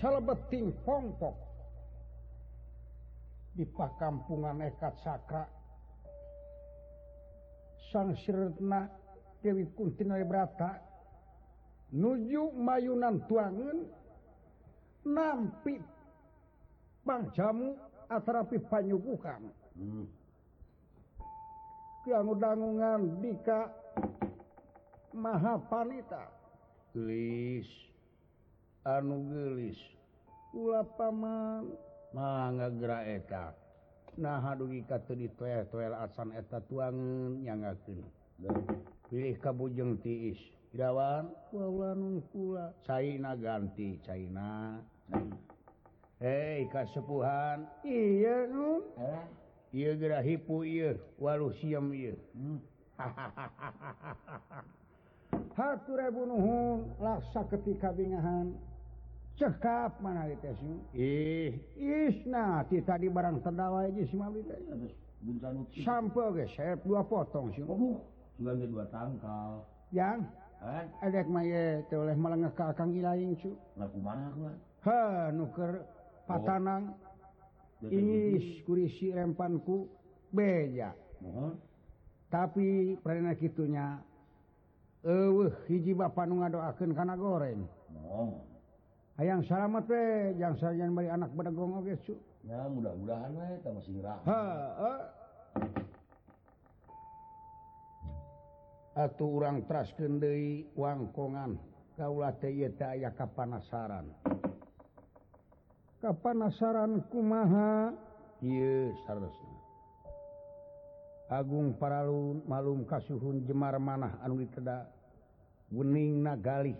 selebeting Hongkok di pakampungan ekat sakra. Sang sirna Dewi Kuntina Brata nuju mayunan tuangan nampi pangjamu atarapi panyubuhan hmm. kiangu dangungan dika maha panita Please. anugelis Ula paman. Mangga manggra eta. Nah asan eta tuangeun nyangakeun pilih kabujeng tiis. Iwan Caina ganti Caina. Hei kasepuhan. Iya nu. Iya gerahi hipu iya walu siam iya hahaha hmm. hatur ebu nuhun laksa ketika bingahan. cekap mana Eh, Isna tadi barang terdawa sampo gesep dua potong sih oh, dua tangkal. Yang? Eh? may oleh melengah ke akan ha nuker patanang. Oh. ini kurisi rempanku beja. Oh. tapi pernah gitunya eh hiji bapak nga doakan karena goreng. ayaang salamet we yang sarjan bari anak bedegong oge cu. Ya mudah-mudahan we ta masih ngerah heeh atuh urang traskeun deui wangkongan. Kaulah teh ieu teh aya kapanasaran. Kapanasaran kumaha? Ieu saresna Agung paralun malum kasuhun jemar manah anu diteda guning nagalih.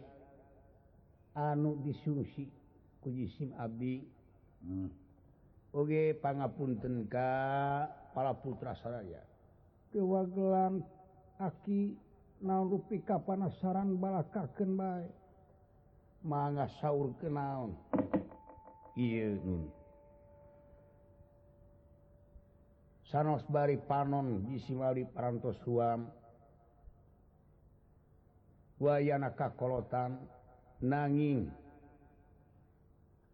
anu disungsi kujisim Abi. Hmm. Oge pangapunten ka para putra Saraya. Kewagelan aki narupi kapanasaran balakaken bae. Mangga saur kenaon iya nun. Sanos bari panon disimali parantos suam wayana kakolotan. nanging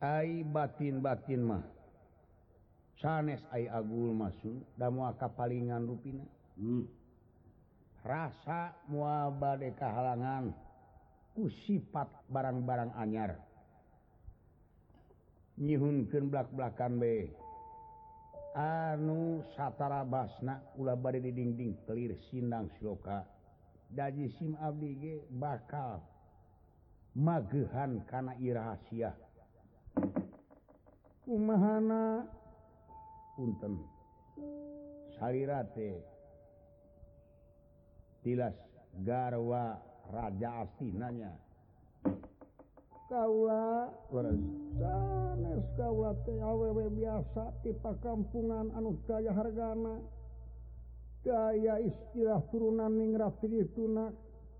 ay batin-batin mah sanes ay agul masuk da muaka palingan rupina. Hmm. rasa muabade kehalangan ku sifat barang-barang anyar. Nyihunkeun belak-blakan be. Anu satara basna ulah bade di dinding kelir sindang siloka. Daji sim abdi ge bakal magehan karena Irahasiah. Umahana punten salirate tilas garwa Raja Astinanya. Kaula sanes kaula teh awewe biasa ti pakampungan anu kaya hargana. Gaya istilah turunan ningrat tuna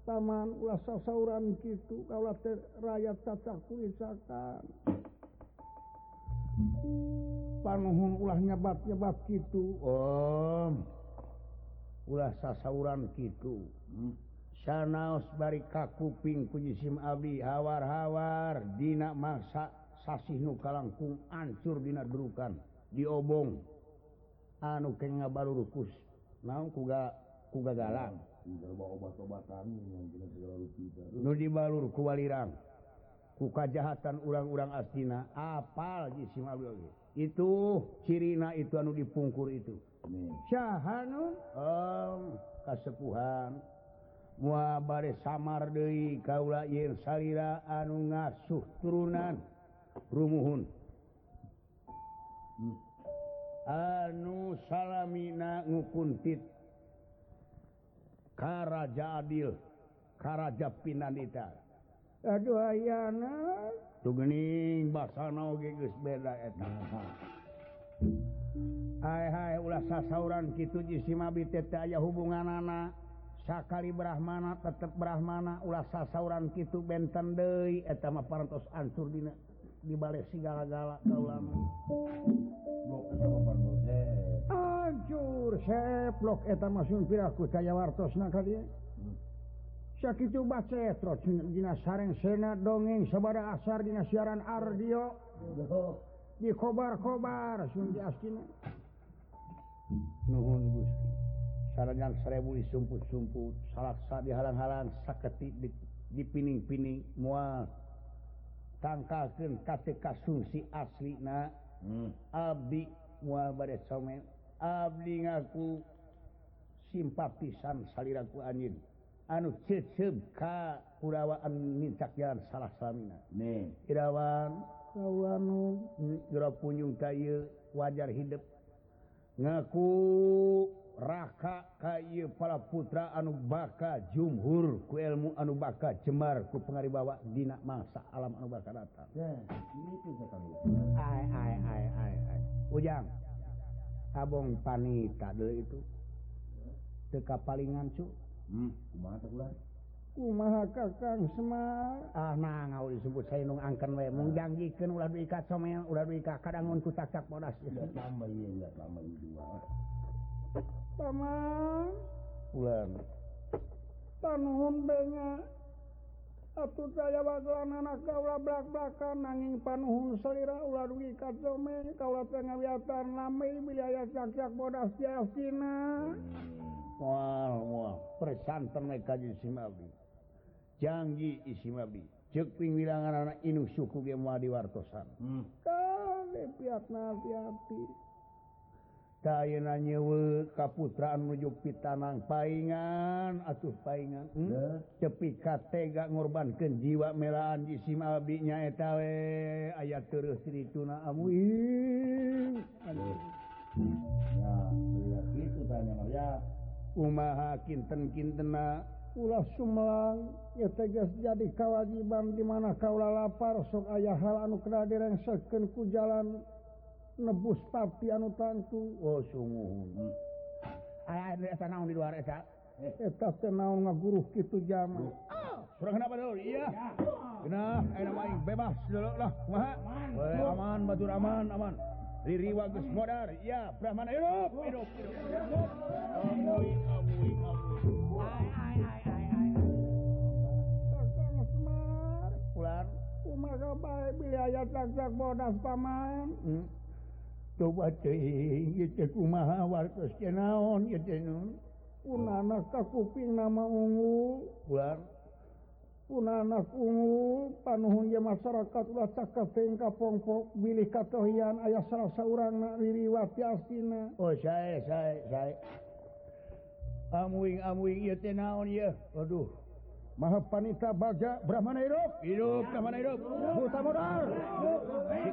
taman ulah sauran gitu. Kalau rakyat tata kuisakan. Panuhun ulah nyebat nyebat gitu om. Ulah sasauran gitu. Hmm. sanaos bari kakuping kujisim abdi hawar-hawar. Dina masa sasih nu kalangkung ancur dina drukan. Diobong. Anu keng ngabalurukus. Naon kuga kuga galang. obat-obatan nu dibalur kuwalirang kuka jahatan urang-urang astina apal itu cirina itu anu dipungkur itu. Syahanun um, kasepuhan. Muabare samar deui kaula yeun salira anu ngasuh turunan. Rumuhun. Anu salamina ngukuntit Karaja Adil Karaja Pinanita. Aduh ayana tugening basa naoge geus beda eta. Hai hai ulah sasauran kitu ji si mabit teh aya hubunganana. Sakali brahmana tetep brahmana ulah sasauran kitu benten deui. Eta mah parantos ancur dina dibalik sigala-gala ceplok etamasunpiraku kayawartos na kali sakit mm. batro dina sareng sena dongeng sabada asar dina siaran Ardio. Di kobar-kobar Sun astina nuhun sarangan seribu disumput-sumput salat sa di halang saketi dipining pining mual tangkaken kate kasumsi asli na. Hmm. Abi mual bade somen. Abdi ngaku simpa pisan saliraku anjin anu cecep ka kurawaan mincak jalan salah samina. Nih irawan kawanu jero kunjung kayu wajar hidup. Ngaku raka kayu para putra anu baka jumhur ku ilmu anu baka cemar ku pengari bawa dina mangsa alam anu baka datang. Yeah. ai ai ai ai ai. Ujang. tabong panita itu. Teka palingan cu hmm, kumaha kakang semar. Ah nah ngau disebut saya nung angken we. Mung jangjikeun ulah diikat somel ulah diikat kadangun ku cacak podas enggak lama ieu enggak lama dua. Tamang. Ulah panuhun benya Abtud saya bakalan anak kaulah belak-belakan nanging panuhun selera ulah dugi katsome kaulah pengawiatan lami wilayah sakyak bodas tiap Cina. Wah, wah, persantan mereka di Simabi. janggi Isimabi. Cek ping anak inu suku ge mau diwartosan. Hmm. Kali piat na piati. na nyewe kaputraan menuju pitanang paingan. Atuh paingan hmm? cepi katega ngorbankeun jiwa melaan jisim abinya etawe ayat terus dituna amu Umaha kinten-kinten ulah Sumelang ya tegas jadi kewajiban dimana kaulah lapar sok ayah hal anu keradireng seken ku jalan. Nebus tapi anu tantu oh sungguh ayah naon di luar eta eta naon ngaguru kitu jam oh. Surah kenapa dulu? Iya. Kena, ayo main bebas dulu lah. Aman, batur aman, aman. Riri wagus modar. Ya, Brahmana hidup, hidup, hidup. Amui, amui, amui. Kakang Semar. Pulang. Kumaha bae beli ayat taksak bodas paman. Hmm. coba naon kuping nama ungu pun anak ungu panuhunnya masyarakat waca kafeng kapongpok bilih katohian ayah salah seorang nak ririwati astina oh saya saya saya amuing amuing ieu teh naon ya aduh maha panita Baja Brahmana hidup hidup Brahmana hidup buta modar.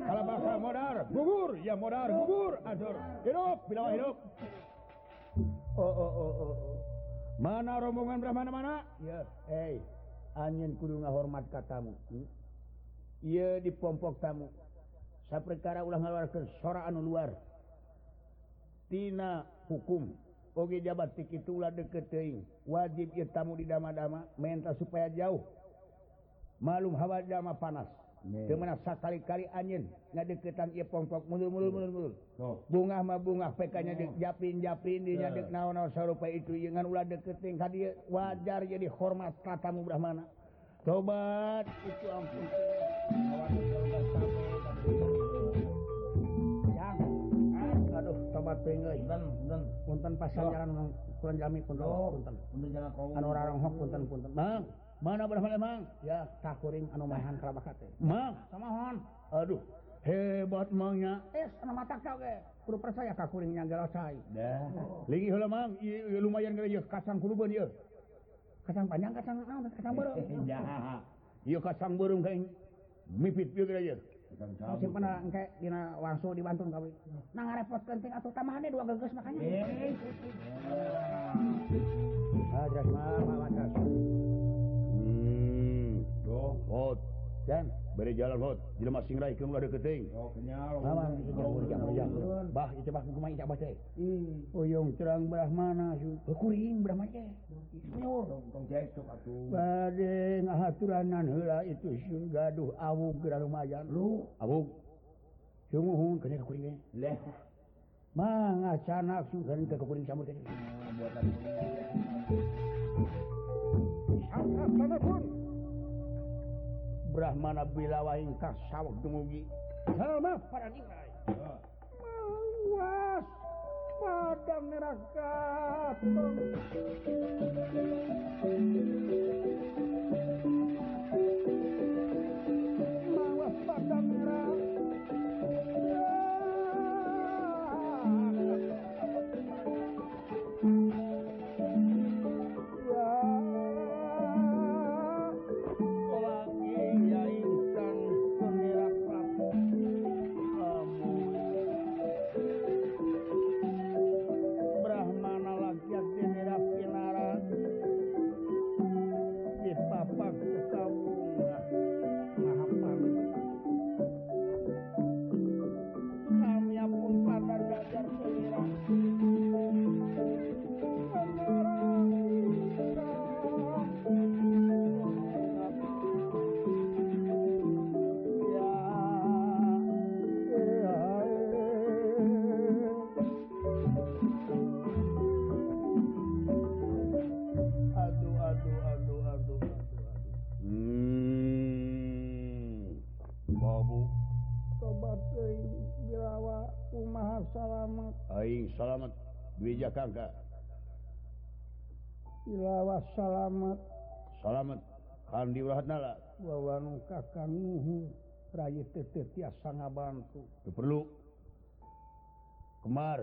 Kalau bahasa modar. Gugur. Ya modar gugur. Ador hidup. Bila hidup. Oh, oh oh oh oh mana rombongan Brahmana mana? Ya hey angin kudu ngahormat katamu hmm? iya dipompok tamu. Saperkara ulah ngaluarkeun sora anu luar. Tina hukum. Oge jabat tikitulah deket teing. wajib tamu di dama-dama. menta supaya jauh. Malum hawa dama panas. Kemana kali-kali angin nggak deketan ia pongpok mundur mundur mundur mundur bunga mah bunga pekanya dek japin japin dia dek naon naon sarupa itu ngan ulah deketing dieu wajar jadi hormat katamu brahmana. Tobat itu ampun. punten pasaran kurang jami punten. Punten. Punten jalan anu orang hok punten punten. Bang mana berapa bang? Ya tak kuring anu mahan kerabakat teh. Mang, hon aduh hebat mangnya es eh, anu mata kau ge. kudu percaya kak kuringnya galau cai. Dah. Lagi heula mang lumayan gereja kacang kuruban ya kacang panjang kacang ah, kacang burung iya kacang burung kain mipit ya gereja mana engke dina wangsu di Bantul na Nah ngarepot kenting atuh tamahane dua geus makanya. Eh. Ah, jelas mah, mah, Hmm, dan beri jalan laut jelema sing rai kamu ada keting bah itu bah kumah itu bah teh uyung hmm. terang berah mana oh, kuring berah mana eh? atuh bade ngahaturanan heula itu gaduh awuk gerah lumayan lu? Awuk sungguh kena kuring leh Mangga canak sungkan ke kuring eh? samur teh. Ah, buat lagi. Sampai pun. Brahmana bilawaingkah sawah dumugi Mawas padang neraka katong kakang bantu perlu. Kemar.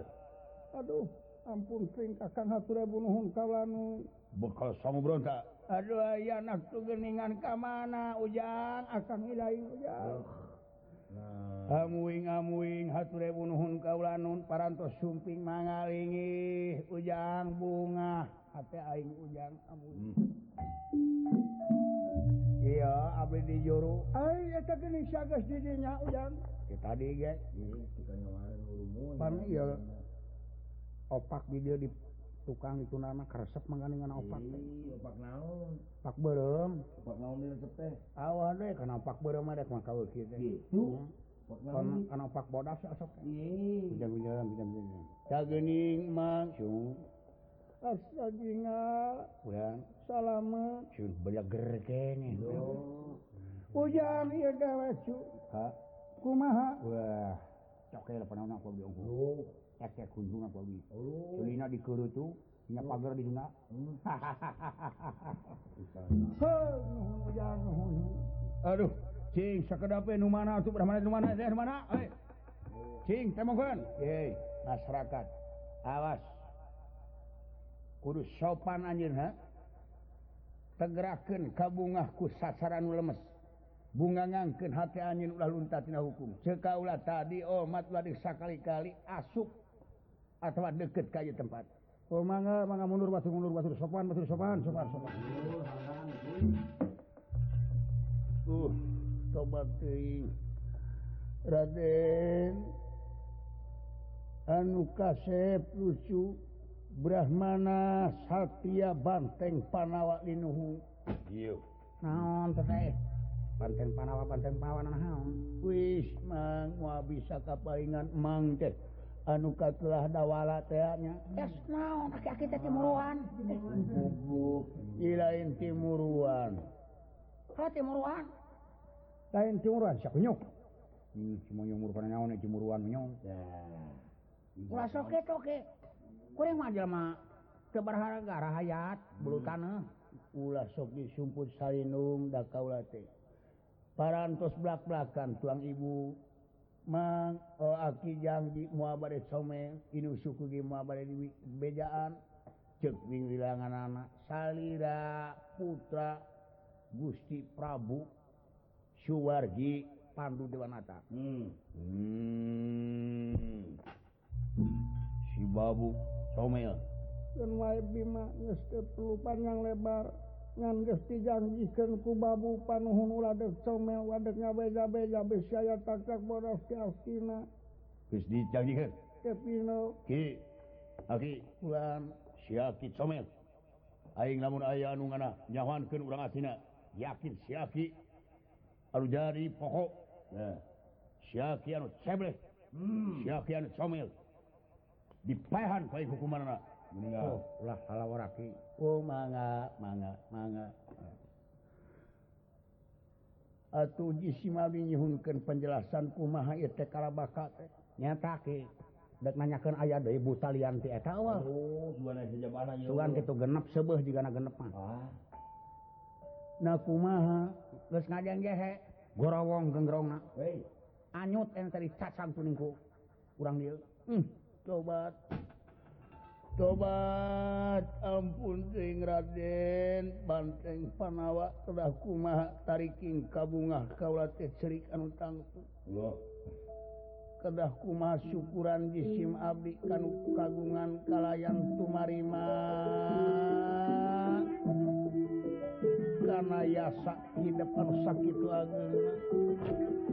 Aduh ampun sering kakang bunuh bekal sama berontak. Aduh aya anak tugeningan ka mana ujang akan nilai ujang. Amuing-amuing haturebunuhun kaulanun parantos sumping mangalingi. Ujang bunga. Hati aing ujang amuing. Hmm. iya Abdi di juru didinya hujan kita opak di dieu di tukang itu nama keresep mangganingan opak opak naon? Opak berem. Opak naon di resep teh? Awal deh kana opak berem ada kieu teh. gitu? Gitu kana opak bodas asok iya. Hujan hujan hujan hujan cagening masuk pulang salamet Ha. kumaha? Kunjungan dikuru tuh punya pagar di sana hahaha aduh cing sekedape nu mana tuh mana nu mana teh mana? Cing temukan. Masyarakat. Awas. kudu sopan anjir tegeraken kabungahku sasaran lemes. Bunga ngangken hati angin ulah luntatina hukum. Ceka ulah tadi omat oh, sakali-kali asup atau deket kay tempat. Oh mangga mangga mundur batur mundur batur sopan batur sopan sopan sopan. Uh tobat teuing. Raden anu kasep lucu. Brahmana Satya Banteng Panawa Linuhu. Naon Banteng Panawa Banteng Pawan wis mua bisa kapaingan teh. anu katelah dawala teh nya. yes, naon teh timuruan. Lain timuruan. Eh, timuruan? Lain timuruan saknyuk hmm, cuma umur pada naon timuruan nyong ya. Ulah soke toke. kurang teu berharga hayat hmm. bulu tanah. Ulah sok disumput salinung da kaula teh. Parantos blak-blakan tuang ibu mang oh, aki janji muabare somel inu suku ge moal di bejaan. Cek wilangan anak salira putra Gusti Prabu Suwargi Pandu Dewanata. Hmm. hmm. si babu. perlu panjang lebar. Ngan geus dijanjikeun ku babu panuhun ulah deuk comel wadek ngabeja beja besaya takak bodas tiastina geus dijanjikeun kepino ki aki ulan siaki comel. Aing lamun aya anu ngana nyawankeun urang asina yakin siaki anu jadi pokok. Nah siaki anu cebleh. Hmm. siaki anu comel. dipehan baik hukumanana oh. ulah meninggal oh, lah salah waraki oh mangga mangga atuh atau jisima binyihunkan penjelasan kumaha iete kalabaka. Nyata ke dek nanyakan ayah dari buta lian ti eta awal oh gimana sejabana ieu tuan gitu genep sebeh jigana genep mah nah kumaha? Geus ngajang jehe gorowong gengrong weh anyut yang tadi cacang tuningku. Kurang dia hmm. tobat. Tobat. Ampun sing Raden. Banteng panawa kedah kuma tariking kabungah kaulatih cerik anu tangtu kedah kuma syukuran jisim abdi kanu kagungan kalayan tumarima. Karena yasak di depan sakit agama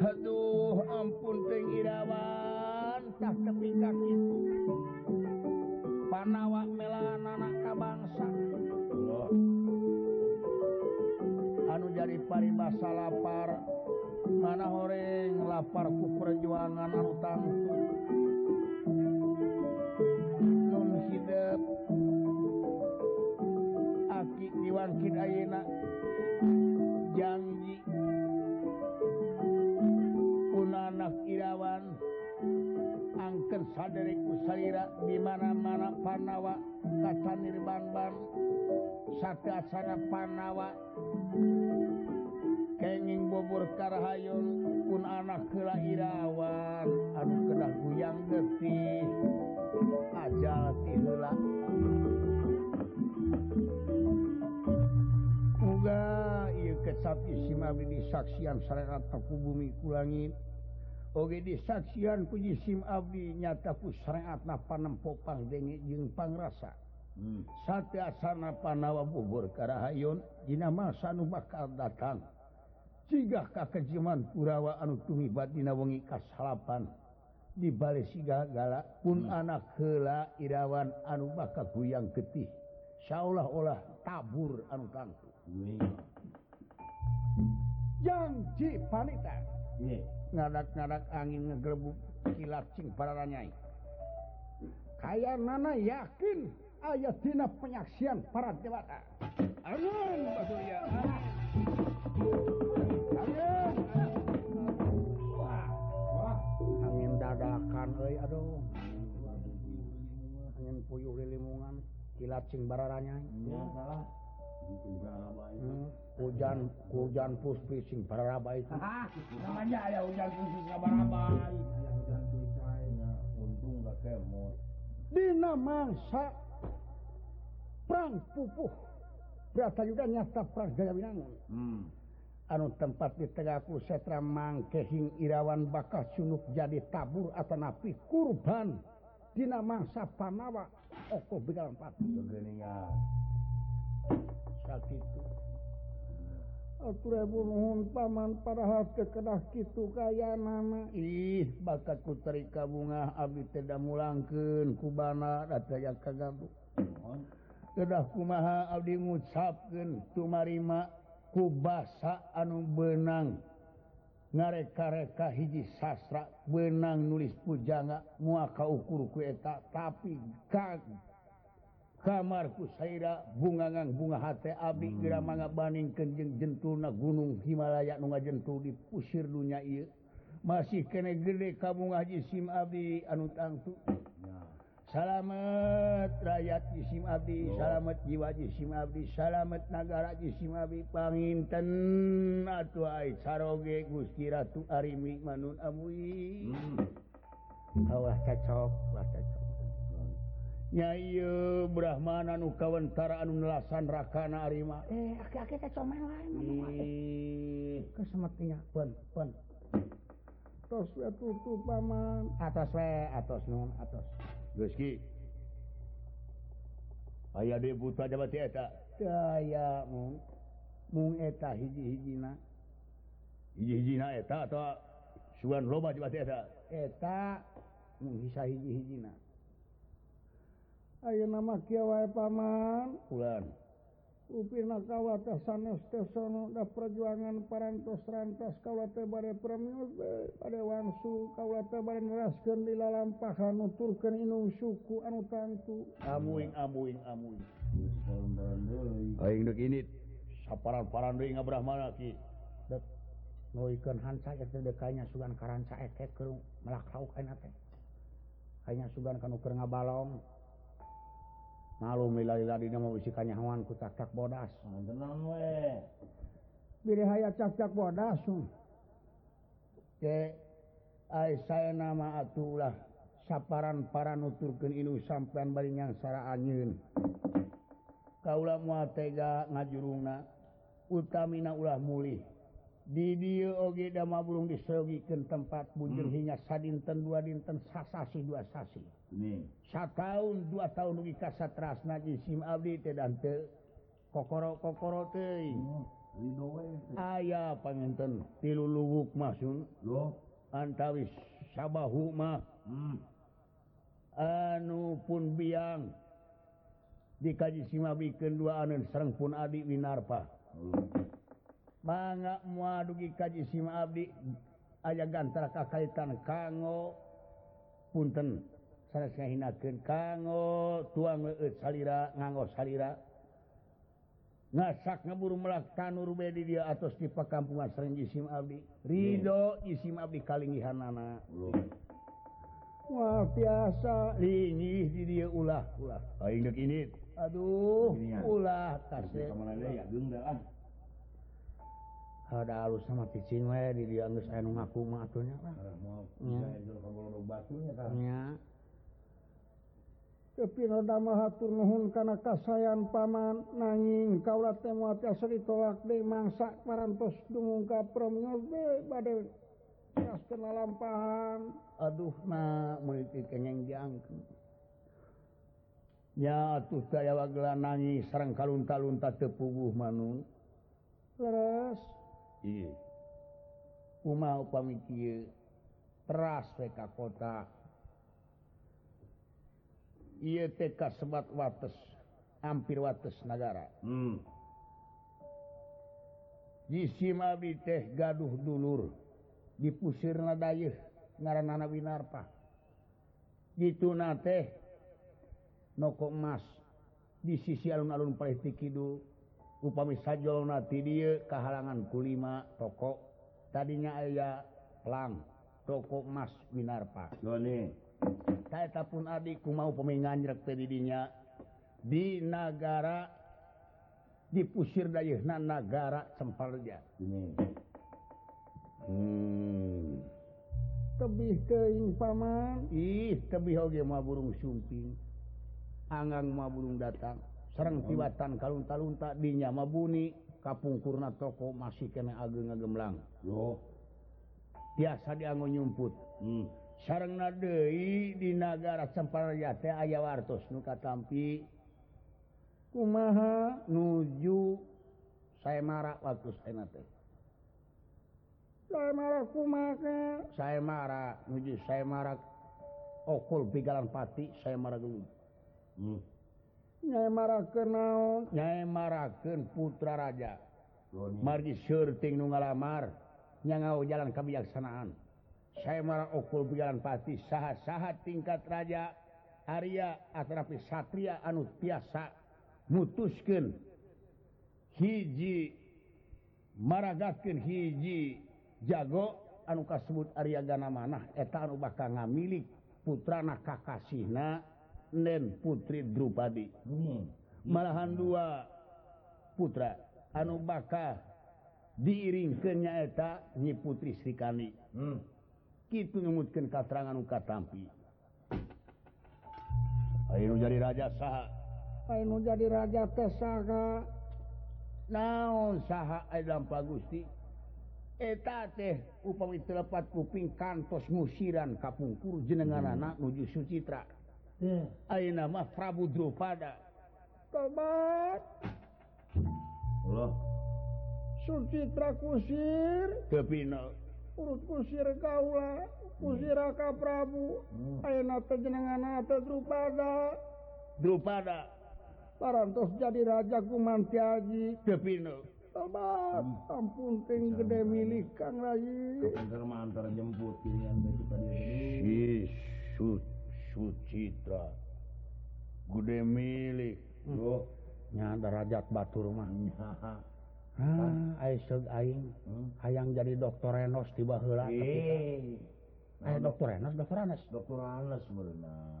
Aduh ampun penggirawantak tepi kaki. Panawak melan anak kabangsa. Anu jadi paribasa lapar. Mana goreng laparku perjuangan utang non hidup aki diwangkit ayeak janji dilakukan sadariku Saira di mana-mana Panawa kata Nirbanban satu sana Panawa. Kenging bobor karahayun pun anak kela irawan anu kena guyang getih ajal ti uga iya kecap isi mabdi saksian sareng aku bumi kulangit Oge disaksian kuji SIM Abdi nyataku sangat na panempopang denge jepang rasa hmm. sate asana panawa bubur Karahaun dinama sanu bakal datang sigah kakejiman purawa anu tumi batina wengi kasalapan di Bale sigagala pun hmm. anak hela Irawan anu bakal guyang getih seolah-olah tabur anu tangtu hmm. janji panita yeah. ngadak-ngadak angin ngegerebuk kilat cing para ranyai. Kaya nana yakin ayat dina penyaksian para dewata. Amin, basurya Surya. Amin. Wah, wah, angin dadakan euy aduh. Angin puyuh lilimungan kilat cing para ranyai. Ya, salah. Hmm. hujan hujan puspi sing baraba itu namanya aya hujan puspi baraba untung gak kemot. Dina mangsa perang pupuh. Pratayuda nyata perang gaya binangun. Hmm. anu tempat di tegaku setra mangkehing irawan bakal sunuk jadi tabur atau napi kurban. Dina mangsa panawa oko begal empat. Sakitu Aturhun paman parahas kekedah gitu kaya nama ih bakat kuteri kabunga Abi tidak mulangken kubana dataya kagabuk. Kedah kumaha Abdi ngucapken tumarima kubasa anu benang. Ngareka-reka hiji sastra benang nulis pujanga moal kau ukur kueta tapi kag kamarku Saira bungangang bunga hati Abi gera hmm. manga baning kenjeng jentuna gunung Himalaya nu ngajentul di pusir dunya ieu masih kene gede kamu ngaji sim Abi anu tangtu Salamet rakyat jisim Abdi, salamet jiwa jisim Abdi, salamet nagara jisim Abdi, panginten atuh ai saroge Gusti Ratu Arimi manun amui. Hmm. Awas cocok, awas cocok. nyayi Brahmana eh, nu kawentaraan nelasan rakana Arima eh, paman. Atas we, atas non atas Geski. aya de buta jabat eta. Daya mung mung eta hiji-hijina hiji-hijina eta atau suan loba jabat eta? Eta mung hisa hiji-hijina Ayo nama Kyawai Paman. Ulan da perjuangan parantos rantas Kawate bare Premius pada Wangsu Kawate bare neraskeun di lalampahan nuturken inung suku anu tangtu. amuing amuing amuing. Aing deuk ini saparan parandeui ngabrahmana ki. Dek nuikeun hanca eta dekanya sugan karanca eke kerung melak lauk ayeuna teh. Kayaknya sugan kanu keur ngabalong. nyawan ku cak bodas. Ah, cak bodas um. saya nama atulah saparan para nuturken Iu sampean baringan Sara angin kaulah muatega ngajuruna utamina ulah mulih. Did oge dama burung disogiken tempat bujur hmm. hingga sadinten dua dinten sasasi dua sasi. tahun dua tahun kasatras Sim Abdi dan kokoro-kokoro aya pangenten tilu luwuk lo antawis sabahmah hmm. anu pun biang. Dikaji Sima bikin dua anun serrang pun Adi Winarpa. Banget muadugi kaji Sima Abdi aya gantara kakaitan kanggo punten. hinakin kanggo tuang salira nganggo salira. Ngasak ngeburu melak tanur bedi dia atas di pekampungan sering jisim abdi. Ridho jisim abdi kalingihan wah biasa. Lingih di dia ulah ulah. Aing dek ini. Aduh ulah tasnya ada halus sama cicing we di dia aya nu ngaku matunya lah mau ya. kepinodamahatur nuhun kana kasayan paman nanging kaula teh moal tiasa ditolak de mangsa marantos dungungka promnyos de bade kas kenalam aduh na meniti kenyang jangkeun ya atuh daya wagla nangis sareng kalunta-lunta teu puguh manun leres. Iya. Kumah upami kieu? Teras ka kota. ITK sebat wates hampir wates negara hmm. jisimabi teh gaduh dulur dipusir naday ngaran anak Winarpa dituna teh noko emas di sisi alun-alun politik Kidul upami sajolnati dia kehalangan kulima toko. Tadinya aya pelang toko emas Winarpa. Doni. saya pun adikku mau peminganrek tadinya di negara dipusir dayna negara sempalnya hmm. hmm. tebih keing paman ih tebih oge ma burung sumping. Angang ma burung datang. Serang hmm. tibatan kalunta-lunta tak dinya mabuni kapungkurna toko masih kena ageng ngagemlang loh biasa dianggo nyumput. Hmm. sarang Dewi di negara Cemparayate aya wartos nuka tampi kumaha nuju saya marah waktu enate saya marah kumaha saya marah nuju saya marah okul pigalan pati saya marah dulu hmm. Nyai marahkeun naon? Nyai putra raja. Margi surting nu ngalamar, nyangau jalan kebijaksanaan. saya marah oh, okul jalan pati saat-saat tingkat raja Arya atrapi Satria anu tiasa mutusken hiji maragaken hiji jago anu kasebut Arya Gana manah. Etan bakal ngamilik putrana Kakasihna Nen Putri Drupadi. Hmm. malahan dua putra anu bakal diiringkannya eta Nyi Putri Srikani hmm. gitu nyemutkan katerangan uka tampi. Ayo jadi raja sah Ayo jadi raja teh saka naon saha dalam Gusti? Eta teh upami telepat kuping kantos musiran kapungkur jenengan hmm. anak nuju Sucitra. Yeah. Ayo nama Prabu Drupada. Tobat. Allah Sucitra kusir. Kepinal sirkaula usiraka Prabu. Hmm. Jenenganpada paras jadi rajaku mantiaji kepino hmm. ampun ting gede milik Kang Rayiantar jemput Sucitra. Gede milik. Loh nyadar rajat batu rumahnya. Hmm. Ah, aing hmm. hayang jadi dokter Renos Eh, dokter Renos dokter Anas dokter Anas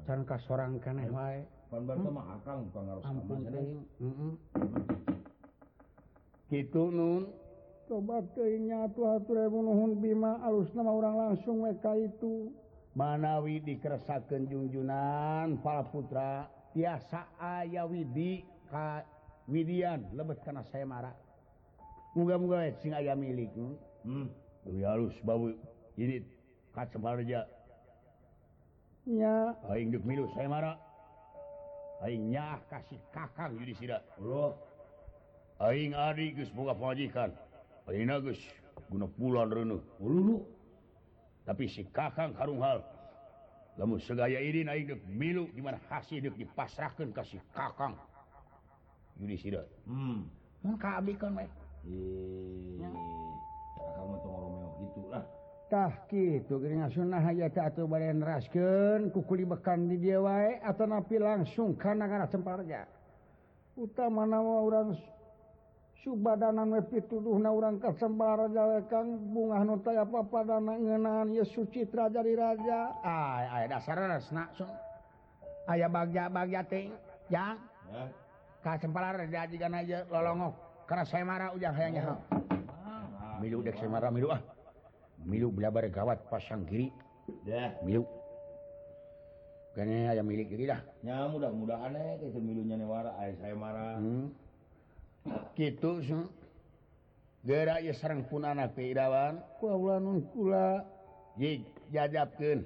can ka seorang kaneh hmm. wae. Pembantu mah akang pangaros ampun heeh kitu nun. Coba teuing atuh hatur nuhun bima alusna mah urang langsung we ka itu. Manawi dikeresakeun junjunan para putra. Tiasa aya widi ka widian lebet kana saya marah muga-muga eh, sing aya milik hmm. hmm. halus bau ini kat sebarja ya. Aing dek milu saya marah. Aing nyah kasih kakang jadi sida. Bro aing ari geus boga pamajikan aing geus guna pulan reunuh oh, ululu tapi si kakang karung hal. Lamun segaya ini aing dek milu gimana hasil dek dipasrahkan kasih kakang. Jadi sida. Hmm. hmm Mun kaabikeun kan gitutah gitu sunnah atau badan rasken kukuli bekan di dia wae atau napi langsung karena semparnya utama nama orang Subadanan wepituduh na orang kasembar jawe kang bunga nu teu apa padana ngeunaan ye suci raja di raja. Ah, aya dasar resna sun. Aya bagja bagja ting. Jang. Kasembar raja jigana aja lolongok. karena saya marah ujang hayangnya oh. milu dek saya marah milu ah. Milu belabar gawat pasang kiri. Dah. Milu. Kayaknya ayam milik kiri dah. Ya mudah-mudahan ya itu milunya newara ayah saya marah. Hmm. gitu sih gerak ya serang pun anak keidawan kuaulanun kula jajapkan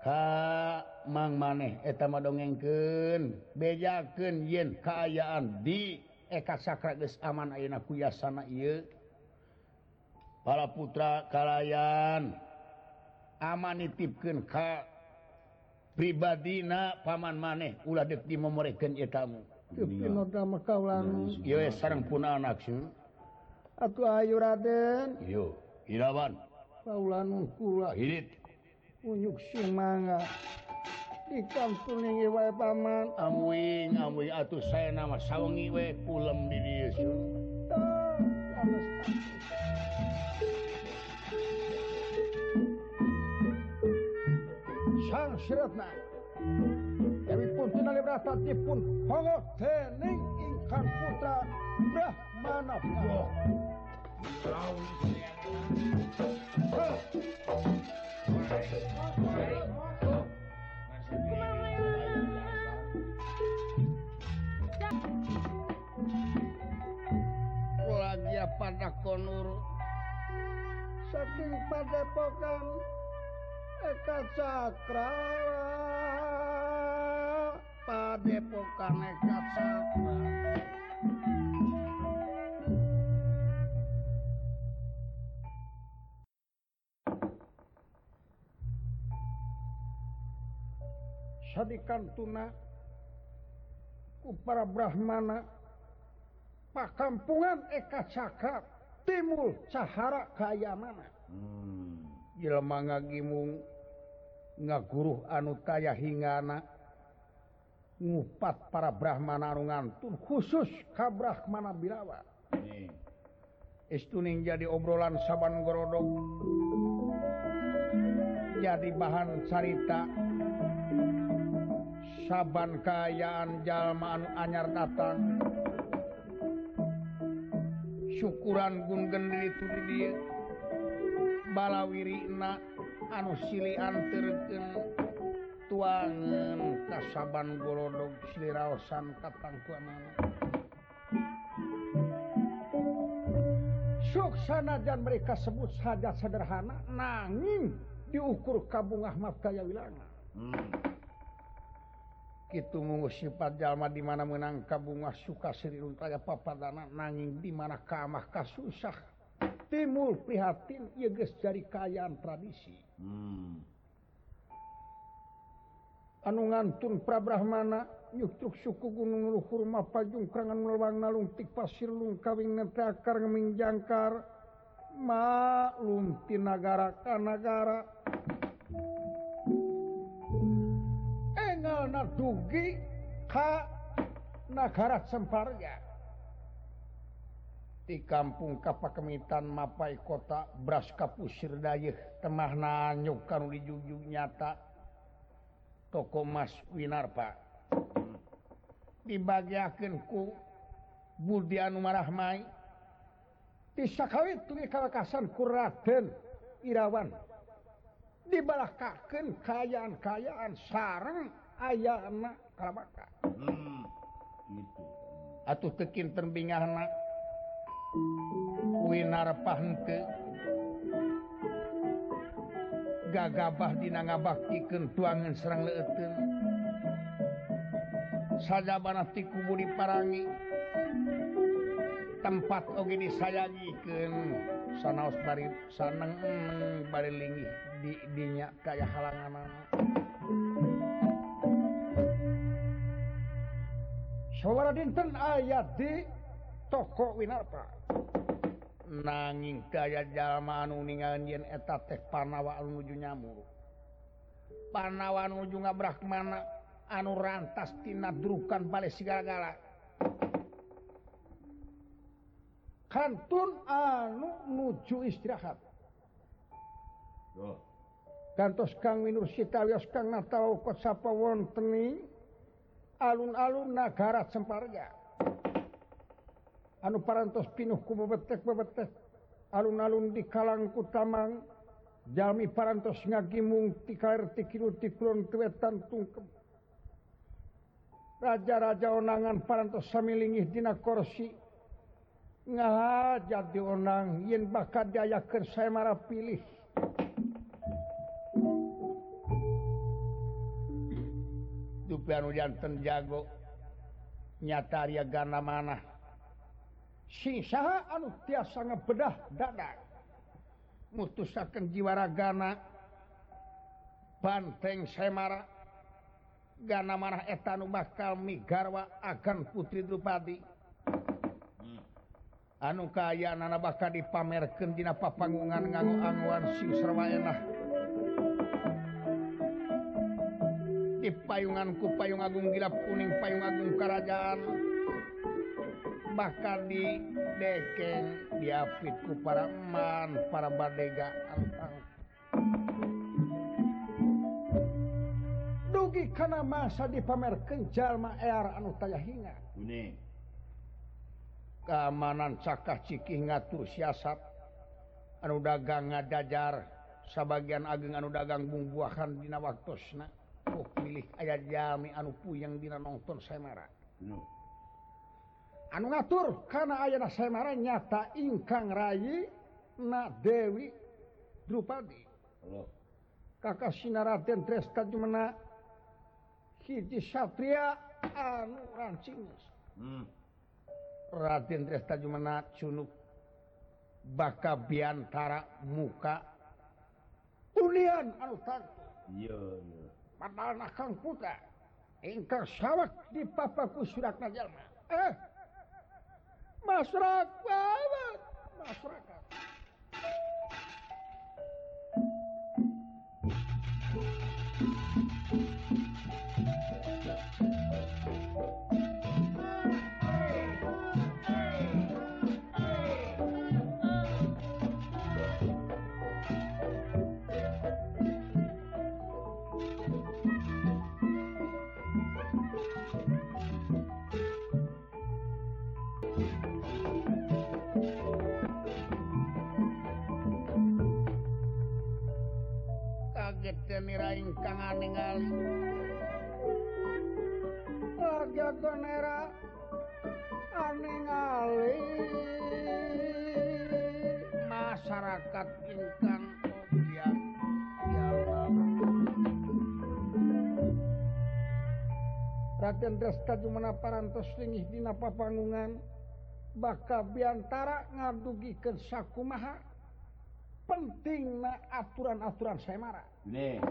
ka mang maneh etama dongengken bejaken yen kaayaan di eka geus aman ayeuna kuyasana ieu. Para putra kalayan aman nitipkeun ka pribadina paman maneh ulah deuk dimomorekeun ieu tamu. Ieu eh, sareng puna anak sih. Atuh ayu raden. Ieu irawan kaulanun kula. Hirit unjuk mangga. dikantungi wa paman. Amwing amwing atuh saya nama sawengi we kulem di dieu sang siratna. Dewi Puntina Librata dipun hongo tening ingkang putra Brahmana Boh Thank you. Pada konur saking pada pokan Eka Cakra padepokan Eka Cakra sadikan tuna para Brahmana pakampungan Eka Cakra timul Sahara kaya mana Jelma hmm. ngagimung ngaguruh anu kaya hingana ngupat para Brahmana anu ngantun khusus ka Brahmana Birawa hmm. Istuning jadi obrolan saban gorodok jadi bahan carita saban Kaayaan Jalmaan anyar datang. Syukuran gunggen itu dia. Balawirna anu silian tergen tuangan kasaban Golodog siliraosan katangkuanan suksana dan mereka sebut saja sederhana nanging diukur kabung Ahmad Kaya Wilana. Hmm. Kitu nggu sifat jalma di mana menangkap bunga suka seri runtaya papadana nanging di mana kamah kasusah. timul prihatin geus dari kayaan tradisi hmm. anu ngantun prabrahmana nyuktuk suku gunung Luhurma pajung kerangan melewang nalungtik pasir lung kawing ngetakar ngemingjangkar nagara ka kanagara na dugi ka nagara semparnya di kampung Kapakemitan Mapai kota Bras Kapusir dayeh temah nanyuk kanu dijujung nyata toko Mas Winarpa. Dibagiakeun ku Budi Anu Marahmai di sakawit tuli kalakasan ku Raden Irawan. Dibalakakeun kayaan-kayaan sareng aya anak kalabaka. Hmm, atuh tekin terbingah anak kuwi narepah gagabah dina ngabaktikeun tuangan serang leuteun sajabana ti kubur diparangi. Tempat oge disayangikeun sanaos bari saneng hmm, bari linggih di dinya kaya halangan sowara dinten ayat di toko Winarpa. Nanging daya jalma anu ningalan yen eta teh panawa nuju nyamur panawa nuju ngabrahmana anu rantas tina drukan balik sigala-gala kantun anu nuju istirahat. Duh. kantos kang winur sita wios kang natawukot sapa wontening alun-alun nagara semparga anu parantos pinuh ku bebetek bebetek alun-alun di kalangku tamang jami parantos ngagimung tikair ti tiklon kewetan tungkem raja-raja onangan parantos samilingih dina korsi ngahajar dionang yen bakal daya ker saya marah pilih Sufyan jantan jago nyataria gana mana. Saha anu tiasa ngebedah dadak mutusakan jiwara gana banteng semara gana mana etanu bakal migarwa akan putri Drupadi. Anu kaya nana bakal dipamerkan dina papangungan nganggo anguan sing serwa enah putih payunganku payung Agung gilap kuning payung Agung kerajaan bakar di dekeng diapitku para eman para badega antang dugi karena masa dipamer jalma air anu taya hinga. Kuning keamanan cakah cikih ngatu siasat. Anu dagang ngadajar sebagian ageng anu dagang bumbuahan dina waktosna oh, pilih ayat jami anu puyeng dina nonton semara no. anu ngatur karena aya na marah nyata ingkang rayi na Dewi Drupadi Halo. kakak sinaraden Tresta jumena hiji satria anu rancing hmm. Raden Tresta jumena cunuk baka biantara muka Unian anu tangtu. Iya. padahal nakang putra. Ingkang sawak di papaku surat najalma eh? Masyarakat masyarakat mira ingkang ningali warga gonera aningali. Masyarakat ingkang obyek Raden Desta Jumana parantos lingih dina papangungan bakal biantara ngadugikeun sakumaha penting aturan-aturan semara nih.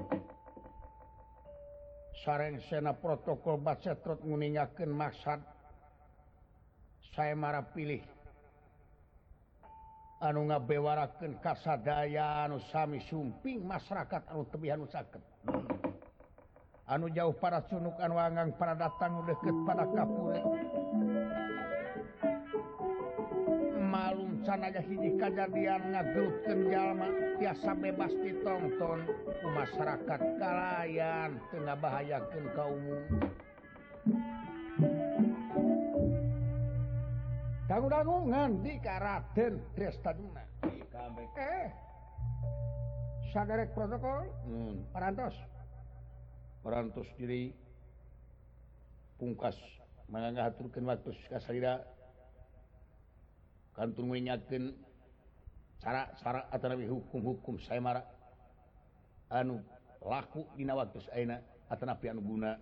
Sareng Sena protokol batsetrot nguningakeun maksad saya marah pilih anu ngabewarakan kasadaya anu Sami sumping masyarakat anu tebihan sakit hmm. anu jauh para sunuk anu Angang para datang deket pada kapur sanaya hiji kejadian ngagrukeun jalma tiasa bebas ditonton ku masyarakat kalayan teu ngabahayakeun kaum Dangu-dangu nganti ka Raden Drestajuna. Eh. sadarek protokol. Hmm. Parantos. Parantos diri pungkas mangga turkin waktu ka kantungnyaakan cara-cara Atanabi hukum-hukum saya marah. Anu laku dinawatus Atanapi anu guna.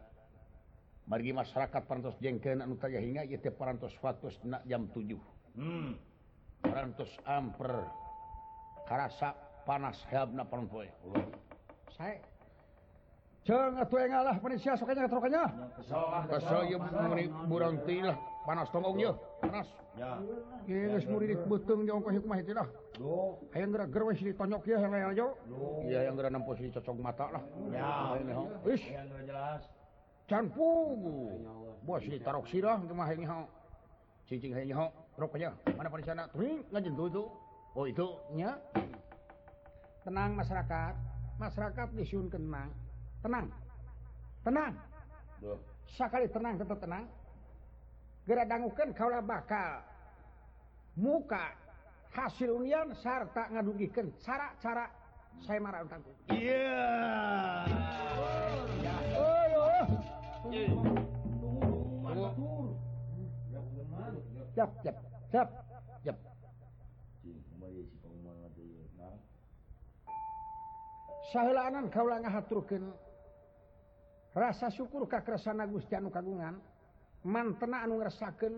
Margi masyarakat parantos jengken anu taya hinga yaitu parantos waktu nak jam 7 hmm. parantos amper karasa panas heabna parantoy saya Ceng atuh engalah penisia sokanya ketrokanya. Kesel, kesel, kesel, kesel, kesel, panas kesel, kesel, panas murid betunglah yang gerak ditonyok ya iya yang gerak nampu si cocok mata lah. Ya. Can pugu bos si tarok sirah cuma hengi hao cincin hengi hao roknya mana pada sana? Tuh ngajin tuh itu oh itu nya. Tenang masyarakat. Masyarakat disiun kenang tenang. Tenang. Sekali tenang tetap tenang. geradanggukan kaulah bakal. Muka hasil unian sarta ngadugikan cara-cara saya marah tangku iya. Jep, jep, jep, jep. Sahelanan kaulah ngahaturkan rasa syukur kakrasana Gusti anu kagungan. mantena anu ngerasaken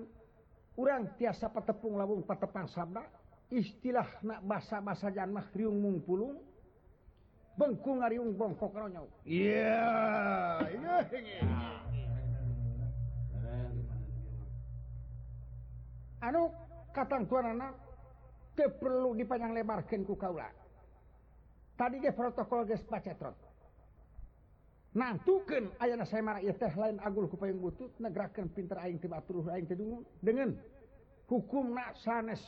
urang tiasa patepung labung patepang sabda istilah na basa-basa janmah riung mungpulung bengkung ngariung bongkok ronyok iya anu katang tuan anak ke perlu dipanjang lebarkan ku kaula. Tadi ge protokol geus pacetrot Nah tuken aya saya marah teh lain agul kupa yang butut negerakan pinter aing tiba turuh aing tedungu dengan hukum nak sanes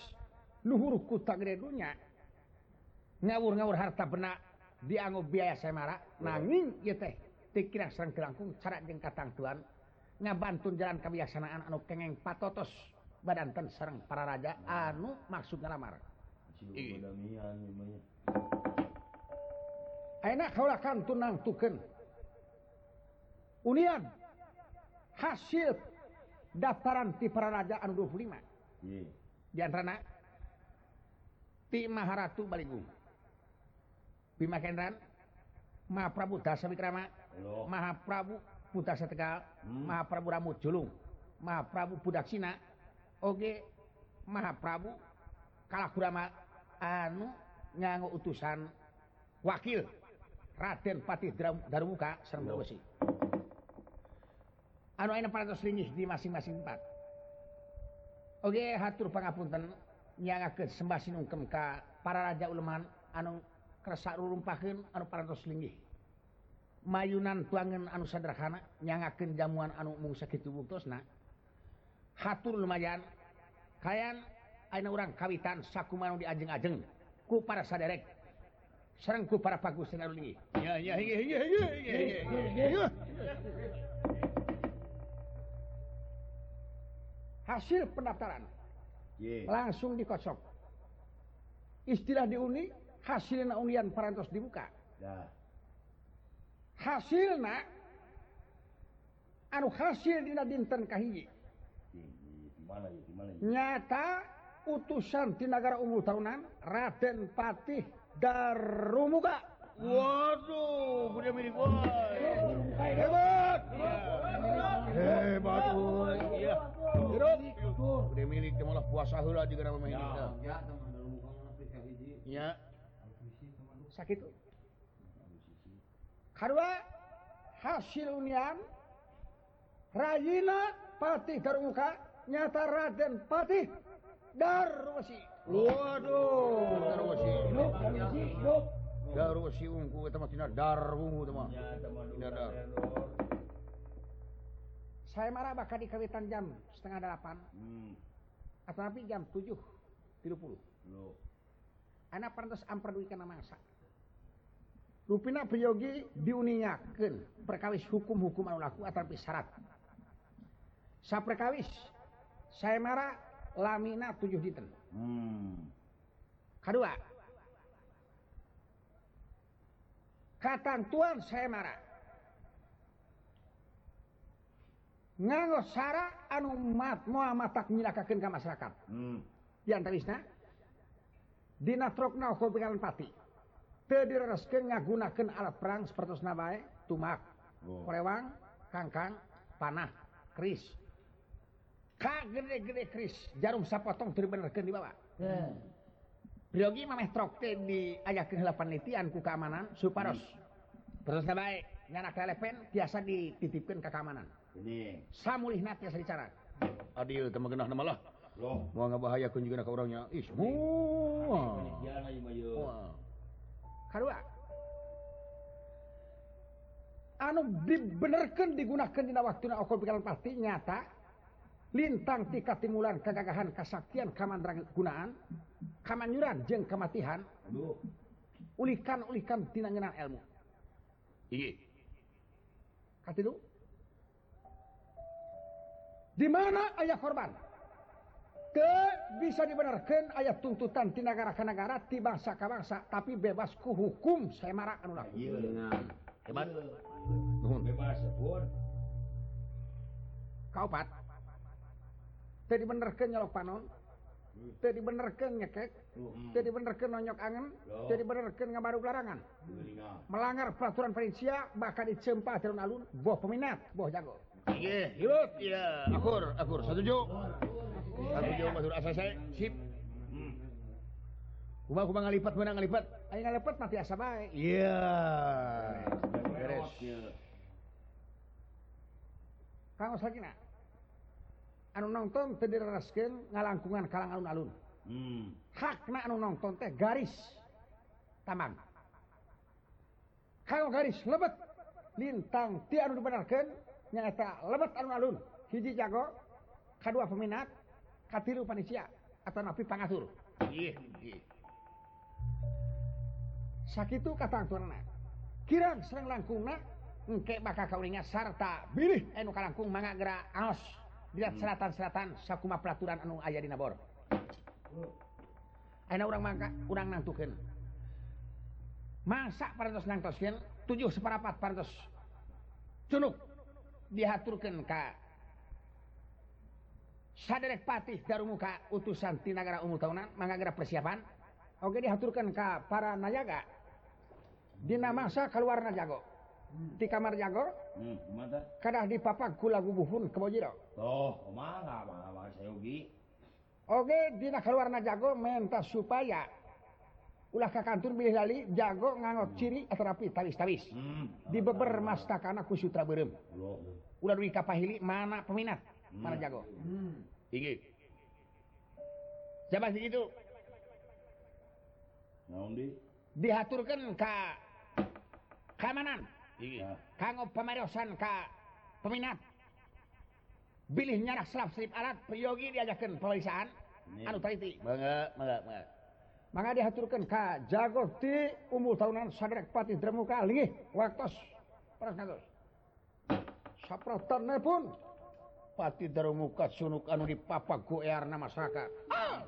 luhur kuta gredunya ngawur ngawur harta benak dianggap biaya saya marah nanging ya teh tikirang serang kerangkung cara jeng katang tuan ngabantun jalan kebiasaan anu kengeng patotos badan ten serang para raja. Anu maksud ngalamar? Enak kaulakan tunang tuken Unian hasil daftaran ti perarajaan 25 yeah. di antara ti Maharatu Baligung Bima Kendran Maha Prabu Dasa Wikrama Maha Prabu Buddha Setegal hmm. Maha Prabu Ramu Julung Maha Prabu Budak Cina Oge Maha Prabu Kalakurama anu nganggo utusan wakil Raden Patih Darumuka Serang Bawasi. di masing-masing Pak Oke hatur pangapunten nyangakeun sembah sinungkem ka para raja uleman anu kersa rumpaken anu paratos linggih mayunan tuangan anu sederhana nyangaken jamuan anu mung sakitu tubuhtosna hatur lumayan kayan aina orang kawitan saku manu diajeng-ajeng ku para saderek serengku para paku senaru ya ya ya ya ya ya ya. hasil pendaftaran yeah. langsung dikocok istilah diuni hasil Unian parantos dibuka nah. hasil anu hasil dina dinten kahiji nyata utusan di negara unggul tahunan Raden Patih Darumuka waduh punya mirip hebat hebat, hebat. hebat. hebat. hebat. milik puasa sakit karena hasil Unian. Raina Patih termuka nyata Raden Patih Darwasi Waduh. Darwasi Darwasi ungu teman Darwungu teman Tidak ada saya marah bakal dikawitan jam setengah delapan. Hmm. atau nanti jam tujuh tiga puluh. Anak pantas amper duit kena masa. Rupina priyogi diuninyakan perkawis hukum-hukum anu laku atau syarat. Saya perkawis saya marah lamina tujuh diten hmm. kedua katantuan saya marah. nganggo sara anu mat Muhammad tak nyilakakeun ka masyarakat. Hmm. Di antawisna dina trokna khobiran pati. Teu ngagunakan ngagunakeun alat perang sapertosna bae tumak, oh. korewang, kangkang, panah, keris. Ka gede-gede keris, jarum sapotong teu di bawah. Hmm. Priogi mameh trok teh ayah heula panitian ku keamanan suparos. Hmm. Pertosna bae nganak lelepen biasa dititipkeun ka keamanan. ini samulih nanti asal dicara adil temen genah nama lah loh. Mau ngebahaya kunjungi ke orangnya. Ish karua anu dibenerkan digunakan dina waktu okol pikiran pasti nyata lintang tika timulan kegagahan kesaktian kaman gunaan kamanyuran jeng kematian ulikan ulikan tina ngenan ilmu. Iya katilu di mana ayah korban? Ke bisa dibenarkan ayah tuntutan di negara-negara di bangsa ke bangsa tapi bebas ku hukum saya marah anu lah. Hebat. Bebas pun kau pat. Tadi benerkan nyolok panon. Tadi benerkan nyekek. Tadi benerkan nonyok angin tadi benerkan ngabaru larangan. Melanggar peraturan perincia bakal dicempa alun-alun buah peminat buah jago. Iya, hirup, iya, akur, akur, setuju. Setuju, matur asa saya, sip. Hmm. Kuma kuma ngalipat, mana ngalipat? Ayo ngalipat nanti asa bae. Iya. Beres. Kang lagi nak? Anu nonton teu diraskeun ngalangkungan kalang alun-alun. Hmm. Hakna anu nonton teh garis taman. Kalau garis lebet lintang ti anu dibenarkeun nyaeta lebet alun-alun hiji jago kadua peminat katilu panisia atau napi pangasur. Iya iya. Sakitu kata angturna kirang serang langkungna engke bakal kaulinga sarta bilih anu kalangkung mangga gerak aos. Dilihat hmm. selatan-selatan sakuma pelaturan anu aya dina bor. Aina orang mangka urang nantukeun. Masa parantos nangtoskeun tujuh separapat parantos. Cunuk. dihaturkan Ka. Sadek patih darmuka utusan Tinagara Umum tahunan mengagara persiapan. Oke dihaturkan Ka para nayaga Dina masa keluarna jago di kamar jago hmm, kadang di papak gula gubuhun kebojiro oh, Oke Dina keluarna jago mentas supaya ulah kakantur bilih lali jago ngangot ciri atau rapi tabis-tabis hmm. di beber mas takana ku sutra berem. Ulah duwi kapahili mana peminat? Hmm. mana jago? Hmm. iki. Siapa sih itu? Di? Dihaturkan ka keamanan. Iki kanggo pamariosan ka peminat. Bilih nyarak selap-selip alat priyogi diajakan pemeriksaan. Anu tariti bangga bangga bangga maka dihaturkan Ka jagoti umur tahunan sagrek pati dremuka lingih waktos kali ngatos. saprotan pun pati dremuka sunuk anu dipapak papa goyar masyarakat ah,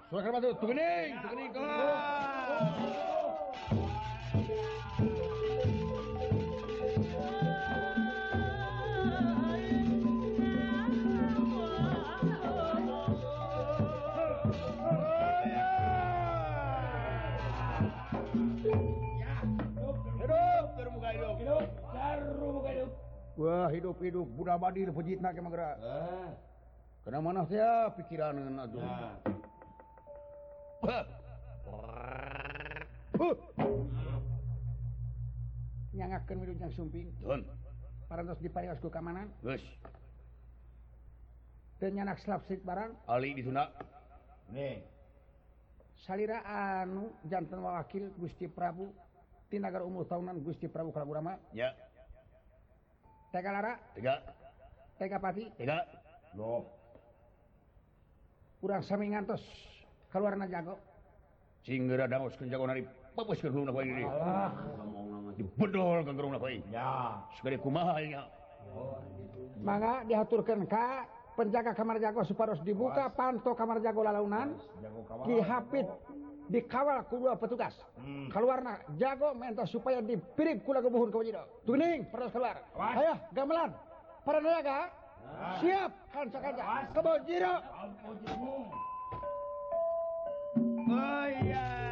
Wah hidup-hidup Buddha Badir pejit na gerak eh. karena mana saya pikiran nah. huh. nyangakan widujang sumping Don. parantos diparios ku kamanan Gus. dan nyanak slapsik barang Ali di Sunda nih salira anu jantan wakil Gusti Prabu tinagar umur tahunan Gusti Prabu Kalagurama ya yeah. Tega Lara. Tega. Tega Pati. Tega. loh kurang sami ngantos keluar na jago. Singgera dangos ke jago nari. Papus ke gerung nakoi ah. dibedol ke gerung nakoi ya. Segede kumaha ya oh, maka diaturkan ka penjaga kamar jago supados dibuka oh, panto kamar jago lalaunan. Oh, dihapit dikawal kedua petugas. Hmm. keluarna jago mentos supaya dipirip kula kebuhun kawajida tuning peras keluar. Ayo gamelan. Para naga nah. siap. Kanca kanca kebojiro oh iya.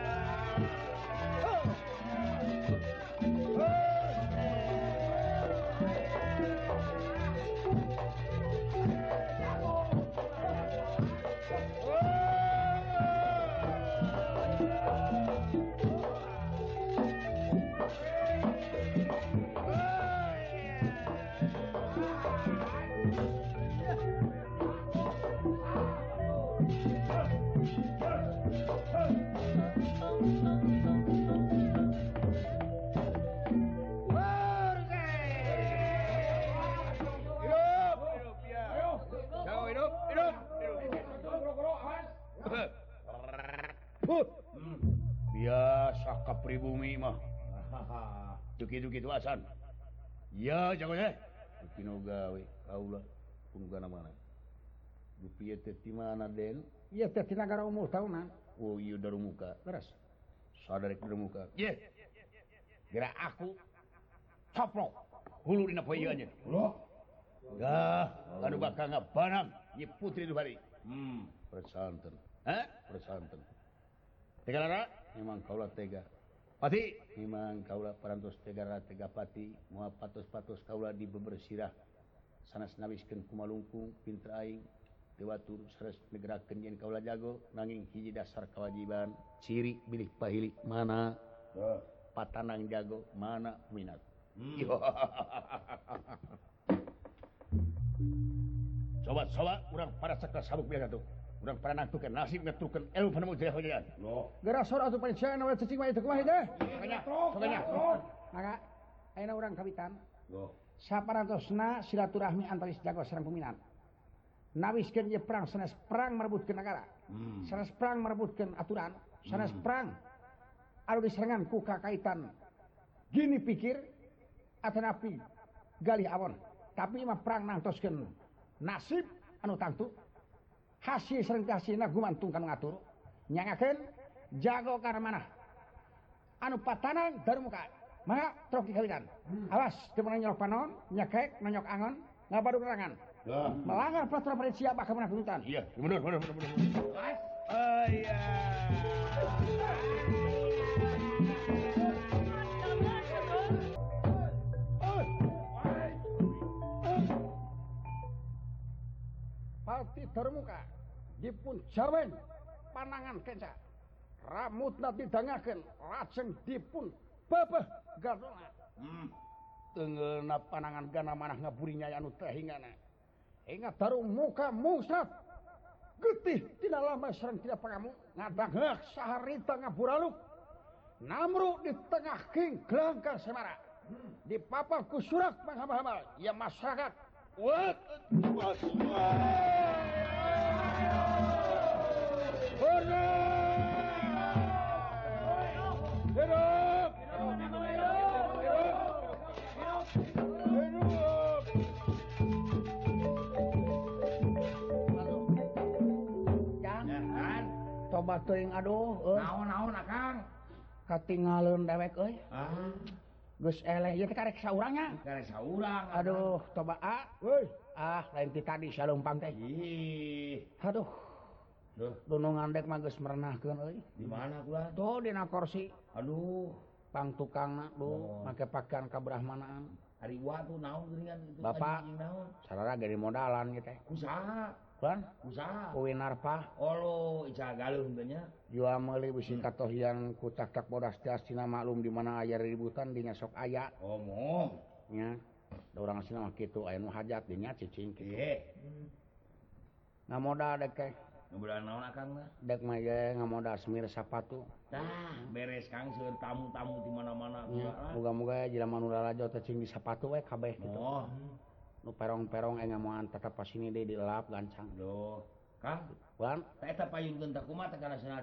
pribumi mah. Gitu-gitu ya gawe mana. Mana Den. Ya negara umur tahunan Oh muka keras saudari muka kira aku. Coplok hulu poe loh bakal putri di bari hmm. Persanten eh persanten tega memang kaulah tega. pati. Memang Kaula parantos Tegara Tegapati mua patos-patos Kaula di bebersirah. Sanas nawisken kumalungkung pinter aing dewatur seres negara yen Kaula jago nanging hiji dasar kewajiban ciri bilik pahili mana oh. patanang jago mana minat. Hmm. coba-soba kurang para sektor sabuk biasa tuh. kurang pernah tuker nasib tuker ilmu penemu tidak hujan gara soal atau pencarian awal cacing mah itu kumaha deh banyak banyak maka ayeuna urang kawitan saparantosna silaturahmi antar jago sareng peminan nawiskeun ye perang sanes perang merebutkeun negara. Hmm. Sanes perang merebutkeun aturan. Sanes hmm. perang anu diserengan ku kakaitan gini pikir atanapi galih awon tapi mah perang nantoskeun nasib anu tangtu hasil serkasi gumantungkan ngaturnyangakan jago karena mana? Anu patanan darmuka maka troki kalian awas nyok panon nyekek nanyok angon nggak baru kerangan melanggar peraturan pada siapa kamu nak tuntutan iya benar benar benar benar. Oh iya. Termuka dipun jawen. Panangan keca nanti didangaken. Lajeng dipun babah gardola. Hmm. tengenna panangan gana manah ngaburinya anu tehingana ingat daru muka musat. Getih tidak lama serang tidak pangamu ngadangak saharita ngaburaluk namru di tengah king gelangkang semara. Di papa kusurak menghabal-habal ya masyarakat. What, what, what? coba teuing aduh naon-naon katingalun dewek euy. Ah geus eleh ieu teh karek saurangnya karek saurang aduh coba a. Euy. Ah lain ti tadi salumpang teh. Ih. Aduh. Gunung Andek mages merenahkan korsi Aduh. Pang tukang oh. make pakaian kebrahmanaan hariwa tuh naon Bapak sarara gede modalan gitu usaha kan usaha kowe narpa olo oh, ica galung jual jua meuli bisi hmm. katohian ku tak tak bodas tias cina maklum di mana aya ributan dinya sok aya. Omong. Nya urang sina mah kitu aya nu hajat dinya cicing kitu. Yeah. nah modal dek modalmir sapatutah beres kanser tamu-tamu di mana-mana. Hmm, moga-moga jeman jo cing di sapatu kabeh oh. perong-perong engan tetap pas ini deh dilap gancang. Do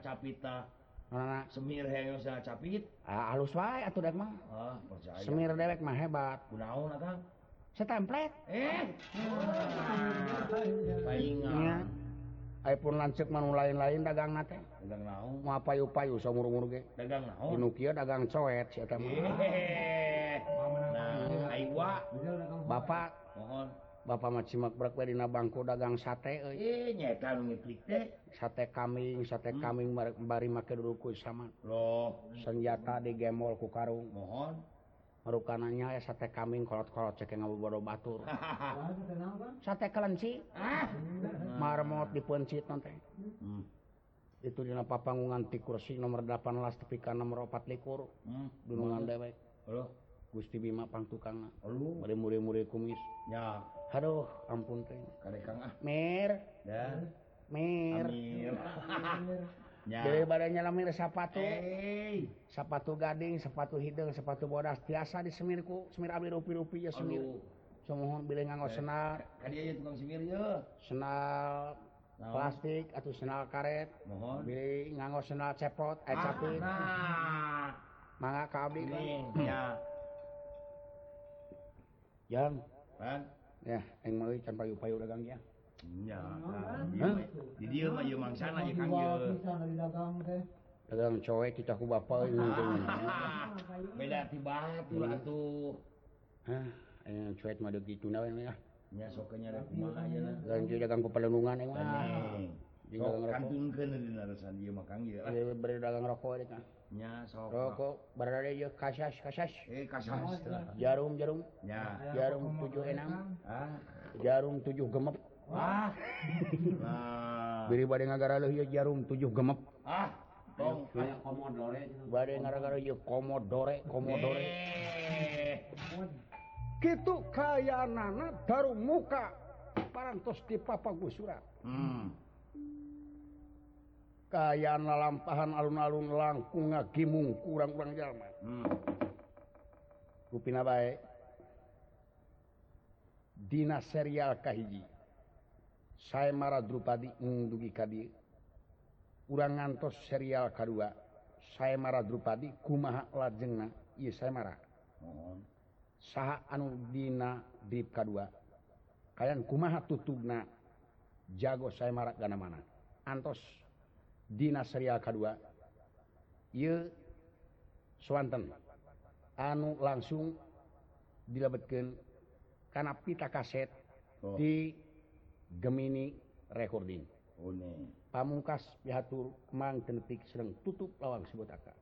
capita semir capit? Ah, Halus wae atau dek mah. Ah, semir dewek mah hebat. Kunaon atang ah, setemplet eh. Paling pun lancek manu lain-lain dagang nate mau apa yu payu seumur umur ge. Dagang naon? Inukia dagang coet si eta mah. Nah aiwa bapak. Mohon. Bapak mah cimak brek we dina bangku dagang sate euy. Ih nyeta nu ngiklik teh. Sate kambing sate hmm. kambing bari make dulu ku sama loh. Senjata digemol ku karung. Mohon. merukannya sate kambing kolot-kolot cek ngabuboro batur. Sate kelenci. Ah. Marmot dipencit nanti hmm. itu dina papangungan ti kursi nomor 18 tepi ka nomor 4 likur hmm. dunungan dewek Halo. Gusti Bima pangtukang Halo. Bari muri-muri kumis. Ya. Aduh ampun teh. Karek Kang ah. Mir. Dan mer Amir. Amir. barnya sapatu. Hey. sepatu gading sepatu hidung sepatu bodas. Biasa di semirku semir rupi-rupi semohon bilangan senal. senal plastik atau senal karet. Mohon. Nganggo senal cepot eh capit. ah, mangga ka abdi. Ya. Jang. Pan. Ya, yang meuli can payu-payu dagang ya. dalam cowek kita ku bapak ah. beda tiba tuh cuek mah gitu nah ah. ya ya rek kumaha ya lain jadi dagang pepelenungan ah. ya dagang kantungkeun dina rasan ieu mah Kang ieu lah dagang rokok eta nya sok. Rokok berada ieu kasas kasas. Eh kasas jarum jarum. Nya jarum tujuh enam. Ah. Jarum 7 gemep. Wah leuh negara jarum tujuh gemep ah Tong aya komodore komodore gitu eh. Kitu kayanana daru muka parantos di papa gusura. hmm. kayaan lalampahan alun-alun langkung ngagimung kurang-kurang jalma hmm. rupina bae. dina serial kahiji saya marah Drupadi dugi kadi. Urang ngantos serial kedua saya marah Drupadi kumaha lajengna? Iya saya marah mohon. Saha anudina Drip kedua kalian kumaha tutugna? Jago saya marah gana mana. Antos dina serial kedua iya Swanten anu langsung dilebetkan karena pita kaset oh. di Gemini recording. Une pamungkas pihatur mang tenetik sedang tutup lawang sebut aka